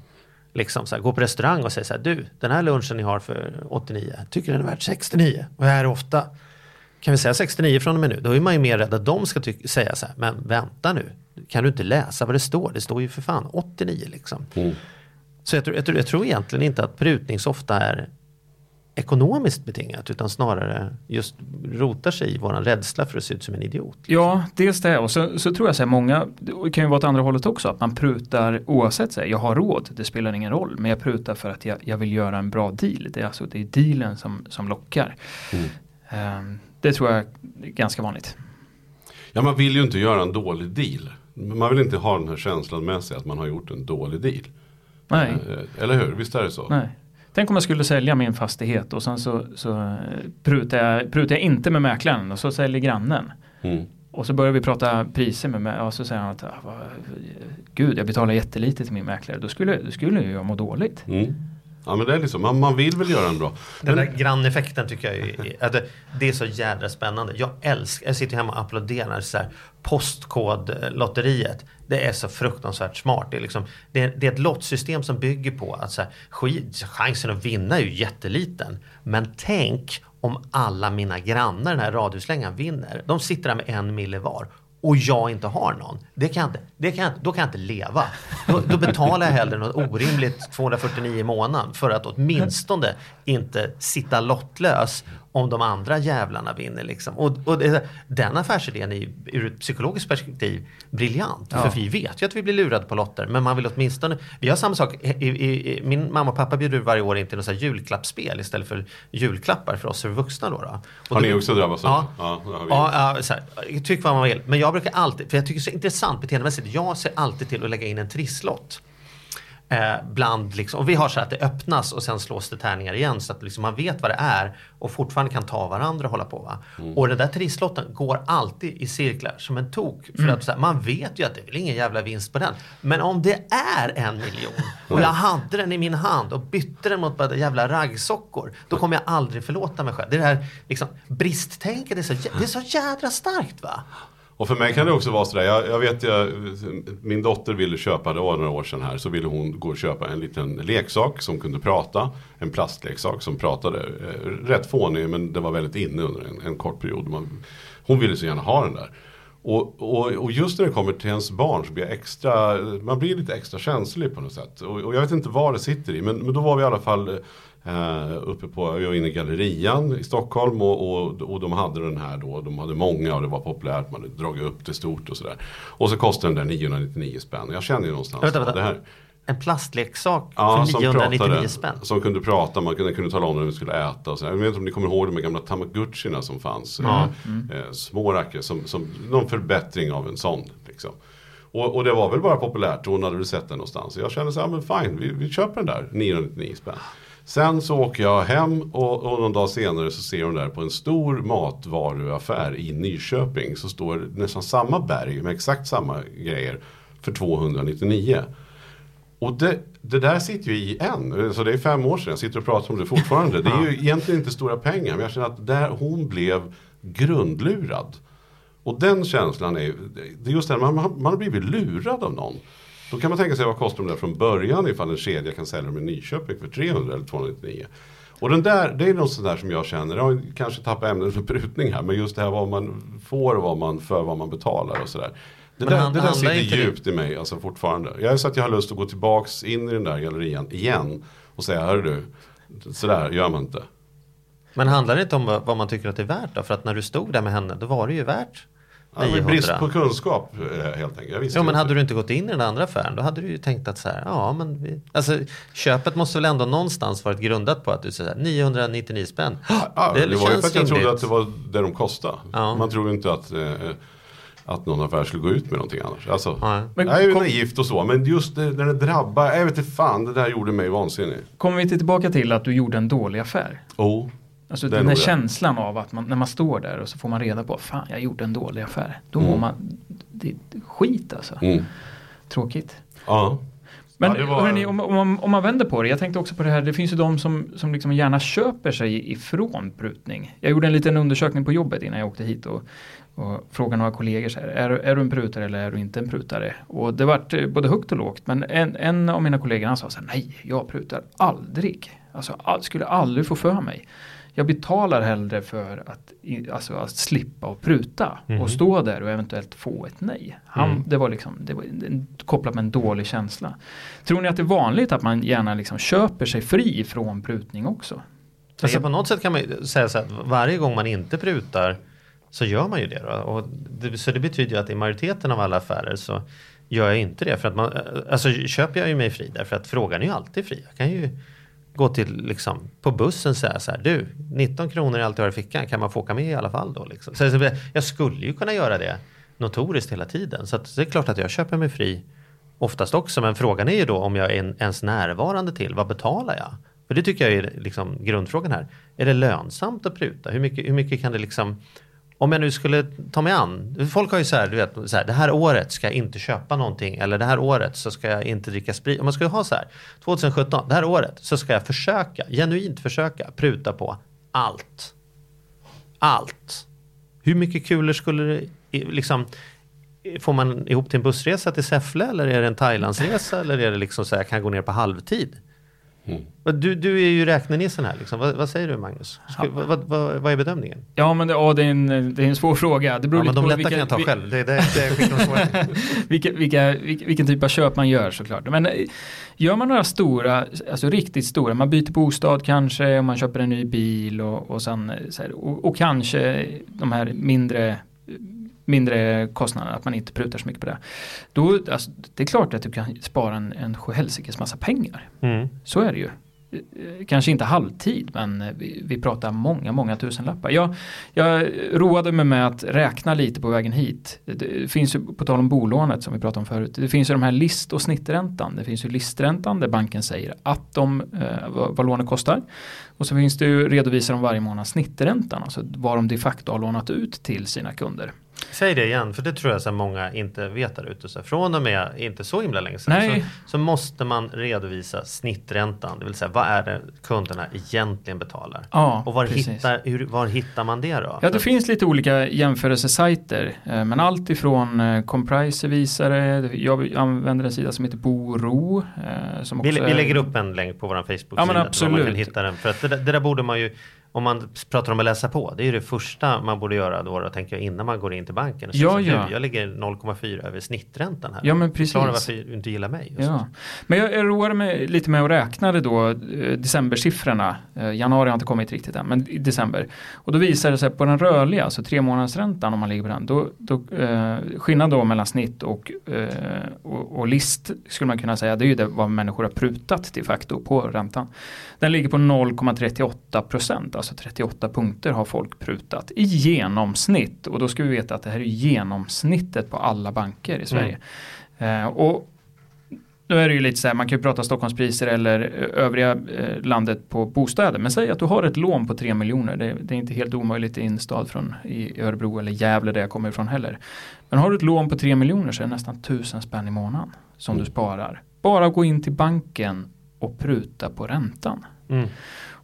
Liksom så här, gå på restaurang och säga så här, du, den här lunchen ni har för 89, tycker den är värd 69 och jag är här ofta. Kan vi säga 69 från och med nu? Då är man ju mer rädd att de ska säga så här, men vänta nu, kan du inte läsa vad det står? Det står ju för fan 89 liksom. Så jag tror, jag, tror, jag tror egentligen inte att prutning så ofta är ekonomiskt betingat utan snarare just rotar sig i våran rädsla för att se ut som en idiot. Ja, dels det och så, så tror jag att många, det kan ju vara åt andra hållet också, att man prutar oavsett, så här, jag har råd, det spelar ingen roll, men jag prutar för att jag, jag vill göra en bra deal. Det är alltså det är dealen som, som lockar. Ehm, det tror jag är ganska vanligt. Ja, man vill ju inte göra en dålig deal. Man vill inte ha den här känslan med sig att man har gjort en dålig deal. Nej. Eh, Eller hur? Visst är det så? Nej. Tänk om jag skulle sälja min fastighet och sen så, så prutar, jag, prutar jag inte med mäklaren och så säljer grannen. Mm. Och så börjar vi prata priser med mig och så säger han att ah, vad, Gud jag betalar jättelite till min mäklare. Då skulle, då skulle jag må dåligt. Mm. Ja men det är liksom, man, man vill väl göra en bra. Den Men, där granneffekten tycker jag är, det, det är så jädra spännande. Jag älskar, jag sitter hemma och applåderar så här, postkodlotteriet. Det är så fruktansvärt smart. Det är, liksom, det är, det är ett lottsystem som bygger på att så här, skit, chansen att vinna är ju jätteliten. Men tänk om alla mina grannar, den här radhuslängan, vinner. De sitter där med en mille var. Och jag inte har någon. Det kan jag inte, det kan jag, inte- då kan jag inte leva. Då, då betalar jag hellre något orimligt 249 i månaden för att åtminstone inte sitta lottlös om de andra jävlarna vinner. Liksom. Och, och det, den affärsidén är ju ur ett psykologiskt perspektiv briljant. För vi vet ju att vi blir lurade på lotter. Men man vill åtminstone... Vi har samma sak. I, i, i, min mamma och pappa bjuder varje år in till något julklappsspel istället för julklappar för oss är vuxna. Då, då. Och har ni då- också drabbats av Ja. det? Ja. Ja, ja här, tyck vad man vill. Men jag brukar alltid, för jag tycker det är så intressant beteendemässigt. Jag ser alltid till att lägga in en trisslott. Eh, bland liksom, och vi har så att det öppnas och sen slås det tärningar igen så att liksom man vet vad det är och fortfarande kan ta varandra och hålla på. Va? Och den där trisslotten går alltid i cirklar som en tok. För att så här, man vet ju att det är ingen jävla vinst på den. Men om det är en miljon och jag hade den i min hand och bytte den mot bara jävla raggsockor. Då kommer jag aldrig förlåta mig själv. Det här liksom, bristtänket, det är så, det är så jädra starkt va? Och för mig kan det också vara sådär, jag, jag vet jag, min dotter ville köpa, det var några år sedan här, så ville hon gå och köpa en liten leksak som kunde prata. En plastleksak som pratade. Eh, rätt fånig men det var väldigt inne under en, en kort period. Man, hon ville så gärna ha den där. Och, och, och just när det kommer till ens barn så blir jag extra, man blir lite extra känslig på något sätt. Och, och jag vet inte vad det sitter i, men, men då var vi i alla fall eh, uppe på, jag var inne i gallerian i Stockholm och, och, de hade den här då, de hade många och det var populärt, man hade dragit upp det stort och sådär. Och så kostade den där 999 spänn. Jag känner ju någonstans, Vänta, vänta. det här. En plastleksak Ja, för som 999 pratade, spänn. Som kunde prata, man kunde, kunde tala om när vi skulle äta och sådär. Jag vet inte om ni kommer ihåg de gamla Tamagotchierna som fanns. Ja. Eh, små rackare, som, som någon förbättring av en sån. Liksom. Och, och det var väl bara populärt och hon hade väl sett den någonstans. Så jag kände så här, men fine, vi, vi köper den där, 999 spänn. Sen så åker jag hem och, och någon dag senare så ser hon där på en stor matvaruaffär i Nyköping. Så står nästan samma berg med exakt samma grejer för 299. Och det, det där sitter ju i än. Så det är fem år sedan. Jag sitter och pratar om det fortfarande. Det är ju egentligen inte stora pengar. Men jag känner att där hon blev grundlurad. Och den känslan är, det är just det här, man, man har blivit lurad av någon. Då kan man tänka sig vad kostar de där från början ifall en kedja kan sälja dem i Nyköping för 300 eller 299. Och den där, det är något sånt där som jag känner, jag kanske tappat ämnet för prutning här, men just det här vad man får och vad man, för vad man betalar och sådär. Det Men där, han- det där sitter inte det- djupt i mig alltså fortfarande. Jag är så att jag har lust att gå tillbaks in i den där gallerian igen och säga, hör du, sådär gör man inte. Men handlar det inte om vad man tycker att det är värt då? För att när du stod där med henne, då var det ju värt Ja, men 900. brist på kunskap eh, helt enkelt. Jag Ja men hade du inte gått in i den andra affären då hade du ju tänkt att så här, ja men vi, alltså köpet måste väl ändå någonstans varit grundat på att du säger 999 spänn. Ja, det, var ju för att jag trodde att det var det de kostade. Ja. Man tror inte att, eh, att någon affär skulle gå ut med någonting annars. Alltså, Nej. Men jag är ju kom- naivt och så, men just det, när det drabbar, jag vet inte fan, det där gjorde mig vansinnig. Kommer vi till tillbaka till att du gjorde en dålig affär? Oh. Alltså den här känslan av att man, när man står där och så får man reda på fan jag gjorde en dålig affär. Då mår Mm. man, det är skit alltså. Mm. Tråkigt. Ja. Men Ja, var- hörrni, om, om, man, om man vänder på det, jag tänkte också på det här, det finns ju de som, som liksom gärna köper sig ifrån prutning. Jag gjorde en liten undersökning på jobbet innan jag åkte hit och, och frågade några kollegor så här, är, är du en prutare eller är du inte en prutare? Och det vart eh, både högt och lågt, men en, en av mina kollegor han sa så här, nej, jag prutar aldrig. Alltså, all, skulle aldrig få för mig. Jag betalar hellre för att, alltså, att slippa och pruta och stå där och eventuellt få ett nej. Han, Det var liksom det var kopplat med en dålig känsla. Tror ni att det är vanligt att man gärna liksom köper sig fri från prutning också? Alltså, på något sätt kan man säga så att varje gång man inte prutar så gör man ju det. Då. Och det så det betyder ju att i majoriteten av alla affärer så gör jag inte det. För att man, eh, alltså köper jag ju mig fri därför att frågan är ju alltid fri. Jag kan ju gå till liksom, på bussen och säga så här, du 19 kronor är allt jag har i fickan, kan man få åka med i alla fall då? Liksom. Så, så jag skulle ju kunna göra det notoriskt hela tiden. Så att, det är klart att jag köper mig fri oftast också. Men frågan är ju då om jag är ens närvarande till, vad betalar jag? För det tycker jag är liksom grundfrågan här. Är det lönsamt att pruta? Hur mycket, hur mycket kan det liksom om jag nu skulle ta mig an, folk har ju så här, du vet, så här, det här året ska jag inte köpa någonting eller det här året så ska jag inte dricka sprit. Om man skulle ha så här, 2017, det här året så ska jag försöka, genuint försöka pruta på allt. Allt. Hur mycket kulor skulle det, liksom, får man ihop till en bussresa till Säffle eller är det en Thailandsresa eller är det liksom så här, jag kan gå ner på halvtid? Mm. Du, du är ju räknenissen här, liksom. vad, vad, säger du Magnus? Ska, ja. vad, vad, vad, är bedömningen? Ja, men det, ja, det, är, en, det är en svår fråga. Det beror ja, men de lätta vilka, kan jag ta själv. Det, det, det vilka, vilka, vilken typ av köp man gör såklart. Men eh, gör man några stora, alltså riktigt stora, man byter bostad kanske, och man köper en ny bil och, och, sen, här, och, och kanske de här mindre mindre kostnader, att man inte prutar så mycket på det. Då, alltså, det är klart att du kan spara en, en sjuhelsikes massa pengar. Mm. Så är det ju. Kanske inte halvtid men vi, vi pratar många, många tusenlappar. Jag, jag roade mig med att räkna lite på vägen hit. Det finns ju, på tal om bolånet som vi pratade om förut, det finns ju de här list och snitträntan. Det finns ju listräntan där banken säger att de, eh, vad, vad lånet kostar. Och så finns det ju, redovisar de varje månad snitträntan, alltså vad de de facto har lånat ut till sina kunder. Säg det igen, för det tror jag så många inte vet där ute. Så från och med inte så himla länge sedan så, så, måste man redovisa snitträntan. Det vill säga vad är det kunderna egentligen betalar? Ja, och var hittar, hur, var hittar man det då? Ja, det finns lite olika jämförelsesajter. Eh, men allt ifrån eh, Compriser visar det. Jag använder en sida som heter Boro. Eh, som vi, vi lägger upp en länk på vår Facebook-sida. Ja, men absolut. Man kan hitta den. För att det, det där borde man ju om man pratar om att läsa på, det är ju det första man borde göra då, då tänker jag, innan man går in till banken. ja, så, ja. Jag ligger 0,4 över snitträntan här. Ja, men precis. Förklara varför du inte gillar mig. Ja. Men jag, jag roade mig lite med att räkna det då, eh, decembersiffrorna. Eh, januari har inte kommit riktigt än, men i december. Och då visar det sig på den rörliga, alltså tre månadsräntan om man ligger på den, då, då eh, skillnad då mellan snitt och, eh, och, och, list skulle man kunna säga, det är ju det vad människor har prutat de facto på räntan. Den ligger på 0,38 procent, alltså 38 punkter har folk prutat i genomsnitt. Och då ska vi veta att det här är genomsnittet på alla banker i Sverige. Mm. Eh, och nu är det ju lite så här, man kan ju prata Stockholmspriser eller övriga eh, landet på bostäder. Men säg att du har ett lån på 3 miljoner. Det, det, är inte helt omöjligt i en stad från i Örebro eller Gävle där jag kommer ifrån heller. Men har du ett lån på 3 miljoner så är det nästan tusen spänn i månaden som mm. du sparar. Bara gå in till banken och pruta på räntan. Mm.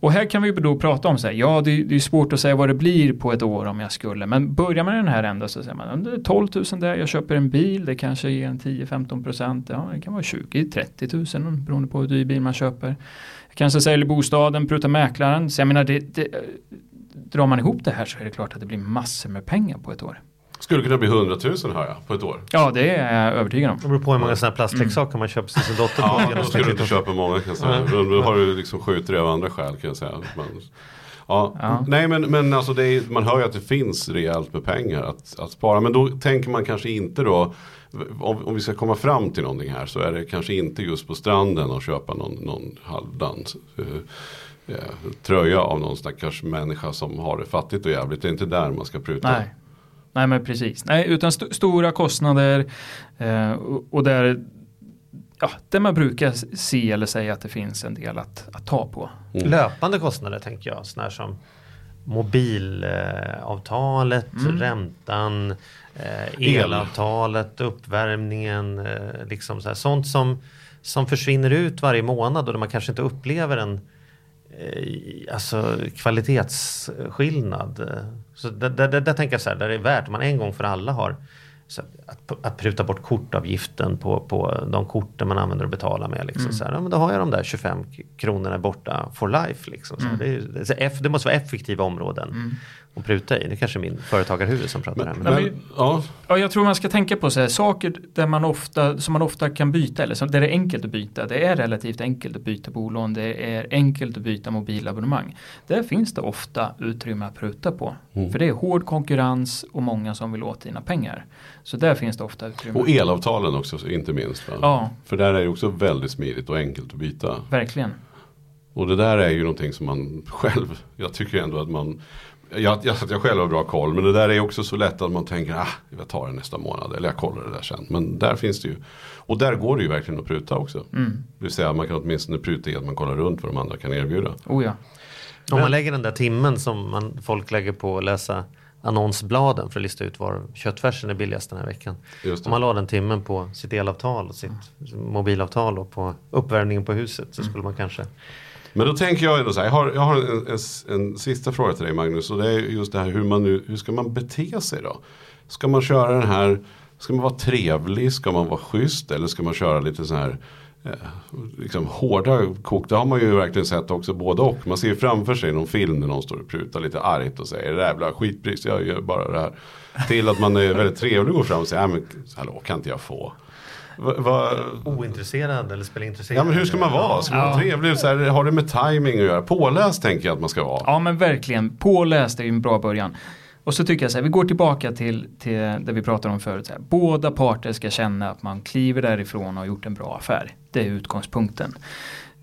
Och här kan vi då prata om så här, ja det, det, är svårt att säga vad det blir på ett år om jag skulle, men börjar man i den här änden så säger man, det är 12 000 där, jag köper en bil, det kanske ger en 10-15 procent, ja det kan vara 20-30 000 beroende på hur dyr bil man köper. Jag kanske säljer bostaden, prutar mäklaren, så jag menar, det, det, drar man ihop det här så är det klart att det blir massor med pengar på ett år. Skulle kunna bli 100 000 hör jag på ett år. Ja det är jag övertygad om. Det beror på hur många sådana plastleksaker mm. man köper till sin dotter. ja, då skulle du inte köpa många kan jag säga. Mm. Då har du liksom skjutit det av andra skäl kan jag säga. Man, ja. ja. Nej men, men alltså är, man hör ju att det finns rejält med pengar att, att spara. Men då tänker man kanske inte då om, om, vi ska komma fram till någonting här så är det kanske inte just på stranden och köpa någon, någon halvdan uh, uh, tröja av någon stackars människa som har det fattigt och jävligt. Det är inte där man ska pruta. Nej. Nej men precis. Nej, utan st stora kostnader eh, och, och där, ja, där man brukar se eller säga att det finns en del att, att ta på. Mm. Löpande kostnader tänker jag, sådana som mobilavtalet, mm. räntan, eh, elavtalet, uppvärmningen, eh, liksom så här, sånt som, som försvinner ut varje månad och där man kanske inte upplever en Eh, Eh, alltså kvalitetsskillnad. Så där, där, där, tänker jag så här, där det är värt, om man en gång för alla har att, att pruta bort kortavgiften på, på de korten man använder och betalar med. Liksom, mm. så här, ja, men då har jag de där 25 kronorna borta for life. Liksom, så mm. det, är, det, måste vara effektiva områden. Mm. att pruta i. Det är kanske är min företagarhuvud som pratar här. Men, men- ja, Ja, jag tror man ska tänka på så här, saker där man ofta, som man ofta kan byta eller som, där det är enkelt att byta. Det är relativt enkelt att byta bolån. Det är enkelt att byta mobilabonnemang. Där finns det ofta utrymme att pruta på. Mm. För det är hård konkurrens och många som vill åt dina pengar. Så där finns det ofta utrymme. och elavtalen också inte minst. Va? Ja, För där är det också väldigt smidigt och enkelt att byta. verkligen. Och det där är ju någonting som man själv, jag tycker ändå att man jag, jag, att jag själv har bra koll men det där är också så lätt att man tänker ah, jag tar det nästa månad eller jag kollar det där sen. Men där finns det ju, och där går det ju verkligen att pruta också. Mm. Det vill säga man kan åtminstone pruta i att man kollar runt vad de andra kan erbjuda. Oh ja. Om man lägger den där timmen som man, folk lägger på att läsa annonsbladen för att lista ut var köttfärsen är billigast den här veckan. Om man la den timmen på sitt elavtal och sitt mobilavtal och på uppvärmningen på huset så skulle man kanske Men då tänker jag ändå så här, jag har, jag har en, en, en sista fråga till dig Magnus. Och det är just det här hur, man nu, hur ska man bete sig då? Ska man köra den här, ska man vara trevlig, ska man vara schysst eller ska man köra lite så här liksom hårda kok? Det har man ju verkligen sett också både och. Man ser ju framför sig någon film där någon står och prutar lite argt och säger det där jävla skitpris, jag gör bara det här. Till att man är väldigt trevlig och går fram och säger, men hallå kan inte jag få? Va, va, ointresserad eller spela intresserad. Ja men hur ska man vara? Ska man Ja. trevlig? Så här, har det med timing att göra? Påläst tänker jag att man ska vara. Ja men verkligen, påläst är ju en bra början. Och så tycker jag så här, vi går tillbaka till, till det vi pratade om förut. Så här, båda parter ska känna att man kliver därifrån och har gjort en bra affär. Det är utgångspunkten.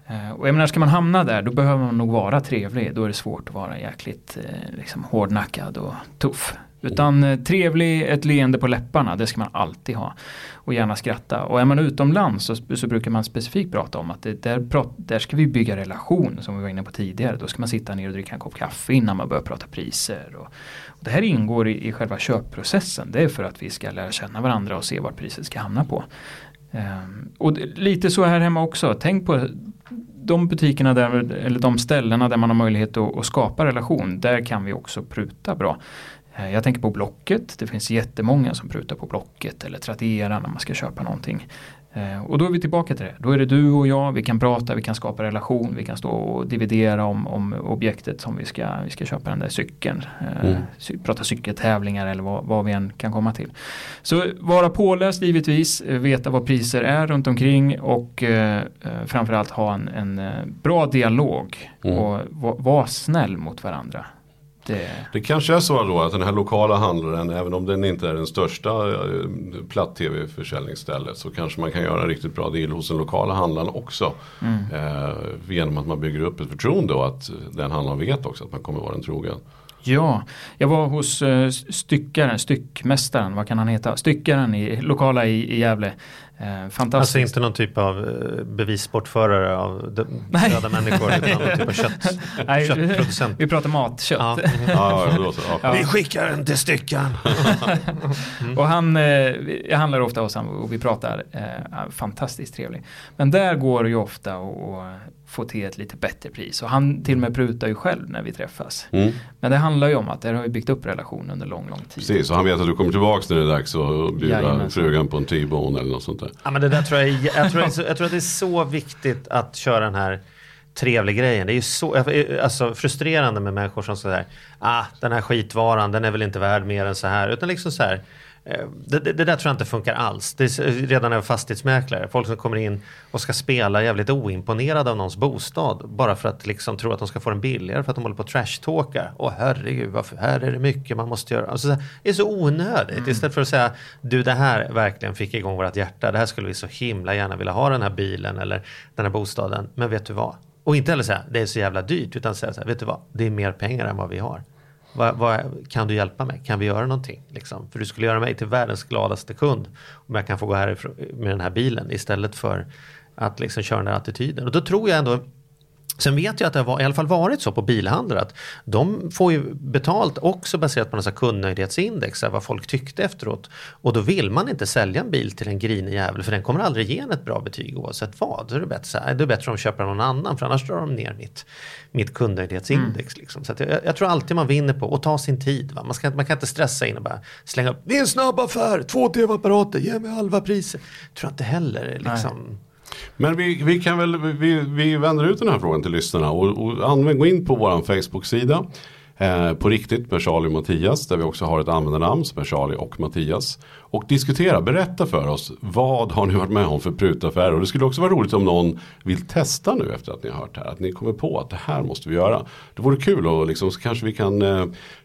Eh, och jag menar, ska man hamna där då behöver man nog vara trevlig. Då är det svårt att vara jäkligt eh, liksom, hårdnackad och tuff. Utan eh, trevlig, ett leende på läpparna, det ska man alltid ha. Och gärna skratta. Och är man utomlands så, så brukar man specifikt prata om att det, där, prat, där ska vi bygga relation som vi var inne på tidigare. Då ska man sitta ner och dricka en kopp kaffe innan man börjar prata priser. Och, och det här ingår i, i själva köpprocessen. Det är för att vi ska lära känna varandra och se vart priset ska hamna på. Ehm, och det, lite så här hemma också. Tänk på de butikerna där, eller de ställena där man har möjlighet att, att skapa relation. Där kan vi också pruta bra. Eh, Jag tänker på Blocket. Det finns jättemånga som prutar på Blocket eller Tradera när man ska köpa någonting. Eh, Och då är vi tillbaka till det. Då är det du och jag, vi kan prata, vi kan skapa relation, vi kan stå och dividera om, om objektet som vi ska, vi ska köpa den där cykeln. Eh, Mm. Prata cykeltävlingar eller vad, vad vi än kan komma till. Så vara påläst givetvis, veta vad priser är runt omkring och eh, framförallt ha en, en bra dialog Mm. och va- vara snäll mot varandra. Det, Det kanske är så då att den här lokala handlaren, även om den inte är den största eh, platt-tv-försäljningsstället så kanske man kan göra en riktigt bra deal hos den lokala handlaren också. Eh, genom att man bygger upp ett förtroende och att den handlaren vet också att man kommer vara den trogen. Ja, jag var hos uh, styckaren, styckmästaren, vad kan han heta? Styckaren i lokala i, i Gävle. Eh, fantastiskt. Alltså inte någon typ av eh, bevissportförare av dö- Nej. döda människor utan någon typ av kött, Nej, köttproducent. Vi pratar matkött. Ja. Ja, ja. Vi skickar den till styckaren. Och han, eh, jag handlar ofta hos honom och vi pratar, eh, fantastiskt trevlig. Men där går det ju ofta att få till ett lite bättre pris. Och han till och med prutar ju själv när vi träffas. Mm. Men det handlar ju om att där har vi byggt upp relation under lång, lång tid. Precis, och han vet att du kommer tillbaka när det är dags att bjuda Jajamensan. frugan på en T-bone eller något sånt där. Ja, men det där tror jag, jag, tror det så, jag tror att det är så viktigt att köra den här trevlig grejen. Det är ju så alltså, frustrerande med människor som säger ah, den här skitvaran den är väl inte värd mer än så här. Utan liksom så här eh, det, det, det där tror jag inte funkar alls. Det är redan när jag var fastighetsmäklare. Folk som kommer in och ska spela jävligt oimponerade av någons bostad. Bara för att liksom tro att de ska få den billigare för att de håller på att trashtalka. Åh herregud, varför, här är det mycket man måste göra. Alltså, det är så onödigt. Istället för att säga du det här verkligen fick igång vårt hjärta. Det här skulle vi så himla gärna vilja ha den här bilen eller den här bostaden. Men vet du vad? Och inte heller säga det är så jävla dyrt. Utan säga så här, vet du vad? Det är mer pengar än vad vi har. Vad, vad, kan du hjälpa mig? Kan vi göra någonting? Liksom? För du skulle göra mig till världens gladaste kund om jag kan få gå härifrån med den här bilen istället för att liksom köra den här attityden. Och då tror jag ändå Sen vet jag att det har i alla fall varit så på bilhandlare att de får ju betalt också baserat på någon kundnöjdhetsindex, vad folk tyckte efteråt. Och då vill man inte sälja en bil till en grinig jävel för den kommer aldrig ge en ett bra betyg oavsett vad. Då är det bättre, så här, det är bättre om de köper någon annan för annars drar de ner mitt, mitt kundnöjdhetsindex. Liksom. Så jag, jag tror alltid man vinner på att ta sin tid. Va? Man, ska, man kan inte stressa in och bara slänga upp, det är en snabb affär, två tv-apparater, ge mig halva priset. Tror jag inte heller liksom. Men vi, vi kan väl, vi, vi vänder ut den här frågan till lyssnarna och, och använd, gå in på vår Facebook-sida. Eh, på riktigt med Charlie och Mattias där vi också har ett användarnamn som är Charlie och Mattias. Och diskutera, berätta för oss vad har ni varit med om för prutaffärer. Och det skulle också vara roligt om någon vill testa nu efter att ni har hört det här. Att ni kommer på att det här måste vi göra. Det vore kul och liksom, så kanske vi kan eh,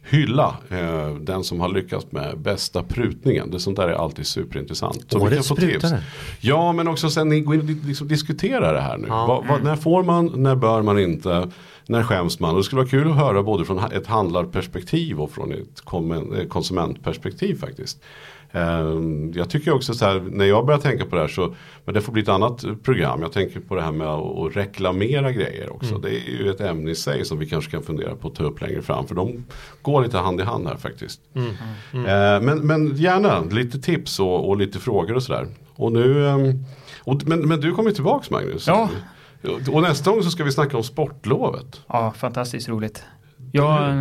hylla eh, den som har lyckats med bästa prutningen. Det sånt där är alltid superintressant. Så vi kan Årets få tips. prutare. Ja men också sen ni går in och liksom diskuterar det här nu. Ja. Vad, vad, när får man, när bör man inte, när skäms man? Och det skulle vara kul att höra både från ett handlarperspektiv och från ett eh, konsumentperspektiv faktiskt. Ehm, Jag tycker också så här, när jag börjar tänka på det här så, men det får bli ett annat program. Jag tänker på det här med att reklamera grejer också. Det är ju ett ämne i sig som vi kanske kan fundera på att ta upp längre fram. För de går lite hand i hand här faktiskt. Ehm, Men, men gärna lite tips och, och lite frågor och sådär. Och nu, ehm, och, men, men du kommer tillbaks Magnus. Ja. Och nästa gång så ska vi snacka om sportlovet. Ja, fantastiskt roligt. Jag,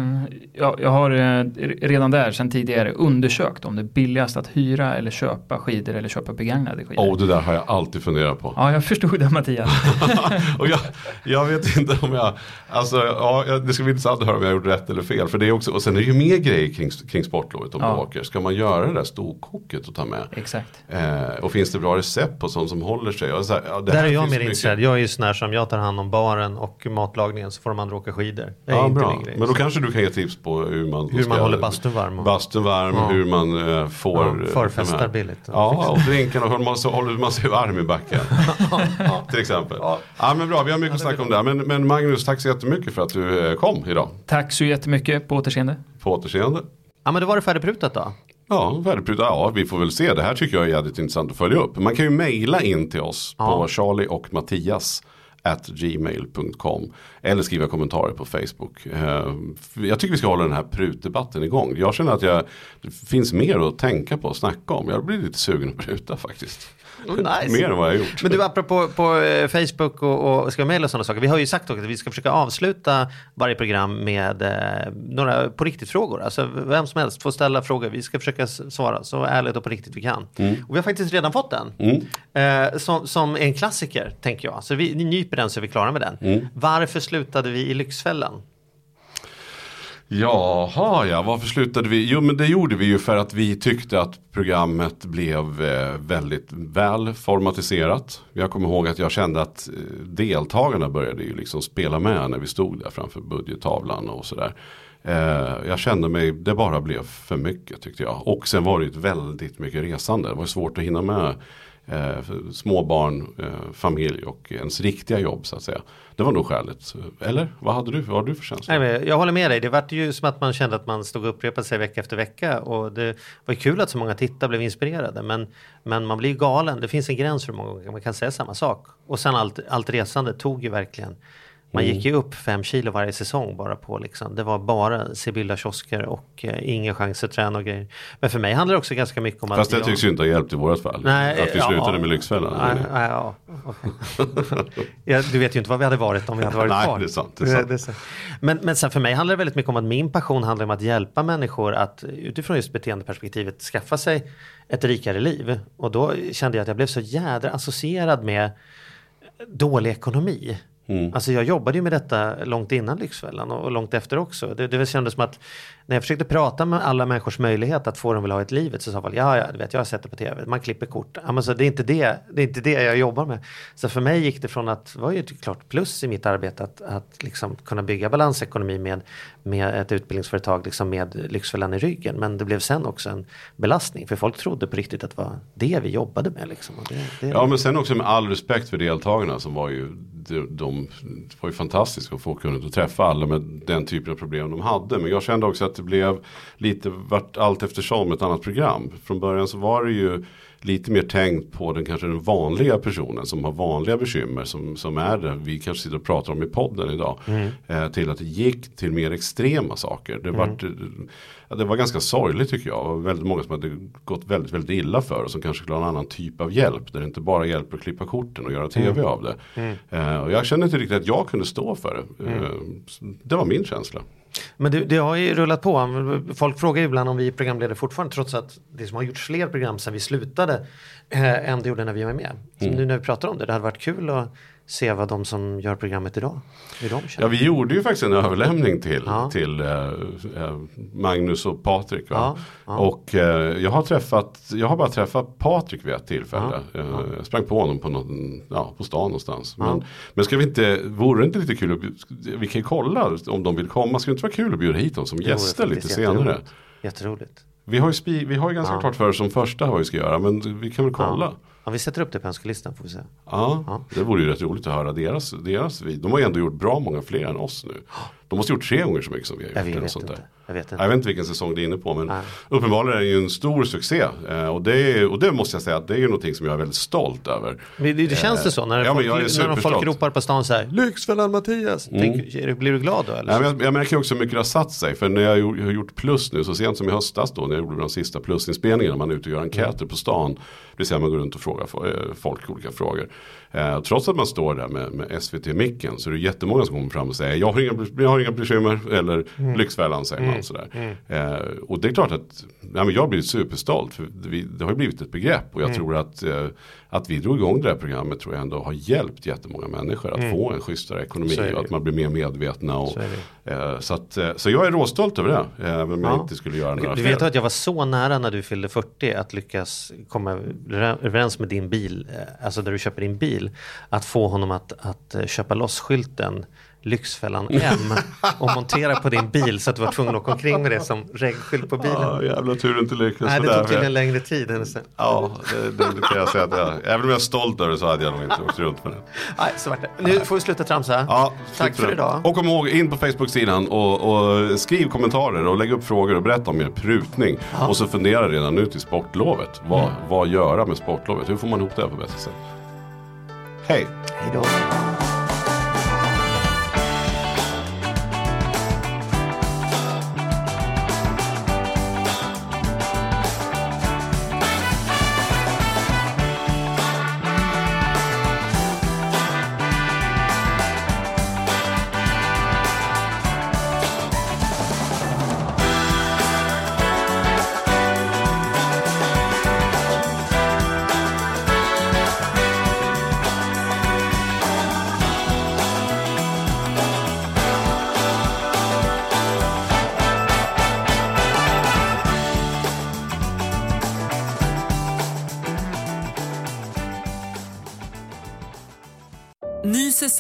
jag, jag har eh, redan där sedan tidigare undersökt om det är billigast att hyra eller köpa skidor eller köpa begagnade skidor. Och det där har jag alltid funderat på. Ja, jag förstod det Mattias. och jag, jag vet inte om jag, alltså ja, det ska bli intressant att höra om jag har gjort rätt eller fel. För det är också, och sen är det ju mer grejer kring, kring sportlovet om Ja. du åker. Ska man göra det där storkoket och ta med? Exakt. Eh, och finns det bra recept på sånt som håller sig? Här, ja, det Där är jag mer intresserad. Jag är ju sån här som jag tar hand om baren och matlagningen så får de andra åka skidor. Det är Ja, inte bra. min grej. Men då kanske du kan ge tips på hur man, Hur man håller bastun varm och- Bastun varm, Ja. hur man eh, får Ja, eh, förfestar billigt. Ja, och drinkarna, hur man, så håller man sig varm i backen. Till exempel. Ja. men bra, vi har mycket att snacka om där. Men, men Magnus, tack så jättemycket för att du eh, kom idag. Tack så jättemycket, på återseende. På återseende. Ja men då var det färdigprutat då. Ja, färdigprutat. Ja, vi får väl se. Det här tycker jag är jävligt intressant att följa upp. Man kan ju mejla in till oss Ja. på Charlie och Mattias at gmail.com eller skriva kommentarer på Facebook. Eh, jag tycker vi ska hålla den här prutdebatten igång. Jag känner att jag, det finns mer att tänka på och snacka om. Jag blir lite sugen att pruta faktiskt nice. mer än vad jag har gjort. Men du apropå på eh, Facebook och, och ska mejla och sådana saker. Vi har ju sagt också att vi ska försöka avsluta varje program med eh, några på riktigt frågor. Alltså vem som helst får ställa frågor. Vi ska försöka svara så ärligt och på riktigt vi kan. Mm. Och vi har faktiskt redan fått en. Eh, som, som en klassiker tänker jag. Så vi nyper den så är vi klara med den. Mm. Varför slutade vi i Lyxfällan? Jaha, ja, varför slutade vi? Jo, men det gjorde vi ju för att vi tyckte att programmet blev eh, väldigt väl formatiserat. Jag kommer ihåg att jag kände att eh, deltagarna började ju liksom spela med när vi stod där framför budgettavlan och sådär. Eh, jag kände mig, det bara blev för mycket tyckte jag. Och sen var det ju väldigt mycket resande. Det var svårt att hinna med eh, småbarn, eh, familj och ens riktiga jobb så att säga. Det var nog skälet. Eller vad hade du, vad hade du för känsla? Nej, jag håller med dig. Det var ju som att man kände att man stod och upprepade sig vecka efter vecka. Och det var ju kul att så många tittare blev inspirerade. Men, men man blir ju galen. Det finns en gräns för hur många gånger man kan säga samma sak. Och sen allt, allt resande tog ju verkligen. Man Mm. gick ju upp fem kilo varje säsong bara på liksom. Det var bara Sibylla kiosker och eh, ingen chans att träna och grejer. Men för mig handlar det också ganska mycket om Fast det att jag... tycks ju inte ha hjälpt i vårat fall. Nej, att vi ja, slutade med Lyxfällan. Nej, nej, ja, ja, du vet ju inte vad vi hade varit om vi hade varit Nej, kvar. det är sant, det är sant. Men, men sen för mig handlar det väldigt mycket om att min passion handlar om att hjälpa människor att utifrån just beteendeperspektivet skaffa sig ett rikare liv. Och då kände jag att jag blev så jädra associerad med dålig ekonomi. Alltså jag jobbade ju med detta långt innan Lyxfällan och, och långt efter också. Det, det kändes som att när jag försökte prata med alla människors möjlighet att få dem vilja ha ett livet så sa folk ja, ja, du vet, jag har sett det på tv, man klipper kort. Ja, men så det, är inte det, det är inte det jag jobbar med. Så för mig gick det från att, det var ju ett klart plus i mitt arbete att, att liksom kunna bygga balansekonomi med, med ett utbildningsföretag liksom med Lyxfällan i ryggen. Men det blev sen också en belastning för folk trodde på riktigt att det var det vi jobbade med. Liksom. Det, det, Ja men sen också med all respekt för deltagarna som var ju de, de var ju fantastiska att få kunnat att träffa alla med den typen av problem de hade. Men jag kände också att det blev lite vart allt eftersom ett annat program. Från början så var det ju lite mer tänkt på den kanske den vanliga personen som har vanliga bekymmer som, som är det vi kanske sitter och pratar om i podden idag. Eh, till att det gick till mer extrema saker. Det, vart, ja, det var ganska sorgligt tycker jag. Och väldigt många som hade gått väldigt, väldigt illa för och som kanske skulle ha en annan typ av hjälp. Där det inte bara hjälper att klippa korten och göra tv av det. Eh, och jag kände inte riktigt att jag kunde stå för det. Eh, det var min känsla. Men det, det har ju rullat på. Folk frågar ju ibland om vi är programledare fortfarande trots att det som har gjorts fler program sedan vi slutade eh, än det gjorde när vi var med. Mm. nu när vi pratar om det, det hade varit kul att se vad de som gör programmet idag, hur de Ja, känner. vi gjorde ju faktiskt en överlämning till, Ja. till eh, eh, Magnus och Patrik. Ja, ja. Och eh, jag har träffat, jag har bara träffat Patrik vid ett tillfälle. Ja, Eh, Jag sprang på honom på, någon, ja, på stan någonstans. Ja. Men, men ska vi inte, vore det inte lite kul, att, vi kan ju kolla om de vill komma. Ska det inte vara kul att bjuda hit dem som vore gäster lite senare? jätteroligt. Jätteroligt. Vi har ju, spi, vi har ju ganska Ja. klart för oss som första vad vi ska göra. Men vi kan väl kolla. Ja. vi sätter upp det på önskelistan får vi se. Ja, Ja. det vore ju rätt roligt att höra deras, deras vid. De har ju ändå gjort bra många fler än oss nu. De måste ha gjort tre gånger så mycket som vi har gjort. Jag eller vet, sånt inte. där. jag vet Jag inte. vet inte vilken säsong det är inne på men Nej. uppenbarligen är det ju en stor succé. Eh, och, det är, och det måste jag säga att det är ju någonting som jag är väldigt stolt över. Men det, det känns det så när, Ja, folk, jag är när de folk ropar på stan så här Lyxfällan Mattias. Tänk, är du- blir du glad då eller? Nej, men jag, jag märker också hur mycket det har satt sig. För när jag jag har gjort plus nu, så sent som i höstas då, när jag gjorde de sista plusinspelningarna, man är ute och gör enkäter på stan. Det vill säga man går runt och frågar eh, folk olika frågor. Eh, trots att man står där med, med SVT-micken så är det jättemånga som kommer fram och säger jag har inga, jag har inga bekymmer eller Lyxfällan säger man sådär. Eh, och det är klart att ja, men jag har blivit superstolt för vi, det har ju blivit ett begrepp och jag tror att, eh, att vi drog igång det här programmet tror jag ändå har hjälpt jättemånga människor att få en schysstare ekonomi och att man blir mer medvetna. Och, Så eh, så, att, eh, så jag är råstolt över det, även om jag Ja. inte skulle göra några Du fler. vet att jag var så nära när du fyllde 40 att lyckas komma överens med din bil, eh, alltså där du köper din bil, att få honom att, att eh, köpa loss skylten Lyxfällan M och montera på din bil så att du var tvungen att åka omkring med det som regskylt på bilen. Ja, jävla tur inte lyckades Nej, det med tog jag- tydligen längre tid än så. Ja, det, det kan jag säga att jag, även om jag är stolt över det så hade jag nog inte åkt runt med det. Nej, så vart det. Nu får vi sluta tramsa. Ja, Tack för det. idag. Och kom ihåg, in på Facebook-sidan och, och skriv kommentarer och lägg upp frågor och berätta om er prutning. Och så fundera redan nu till sportlovet. Vad, Mm. vad göra med sportlovet? Hur får man ihop det på bästa sätt? Hej! Hej då.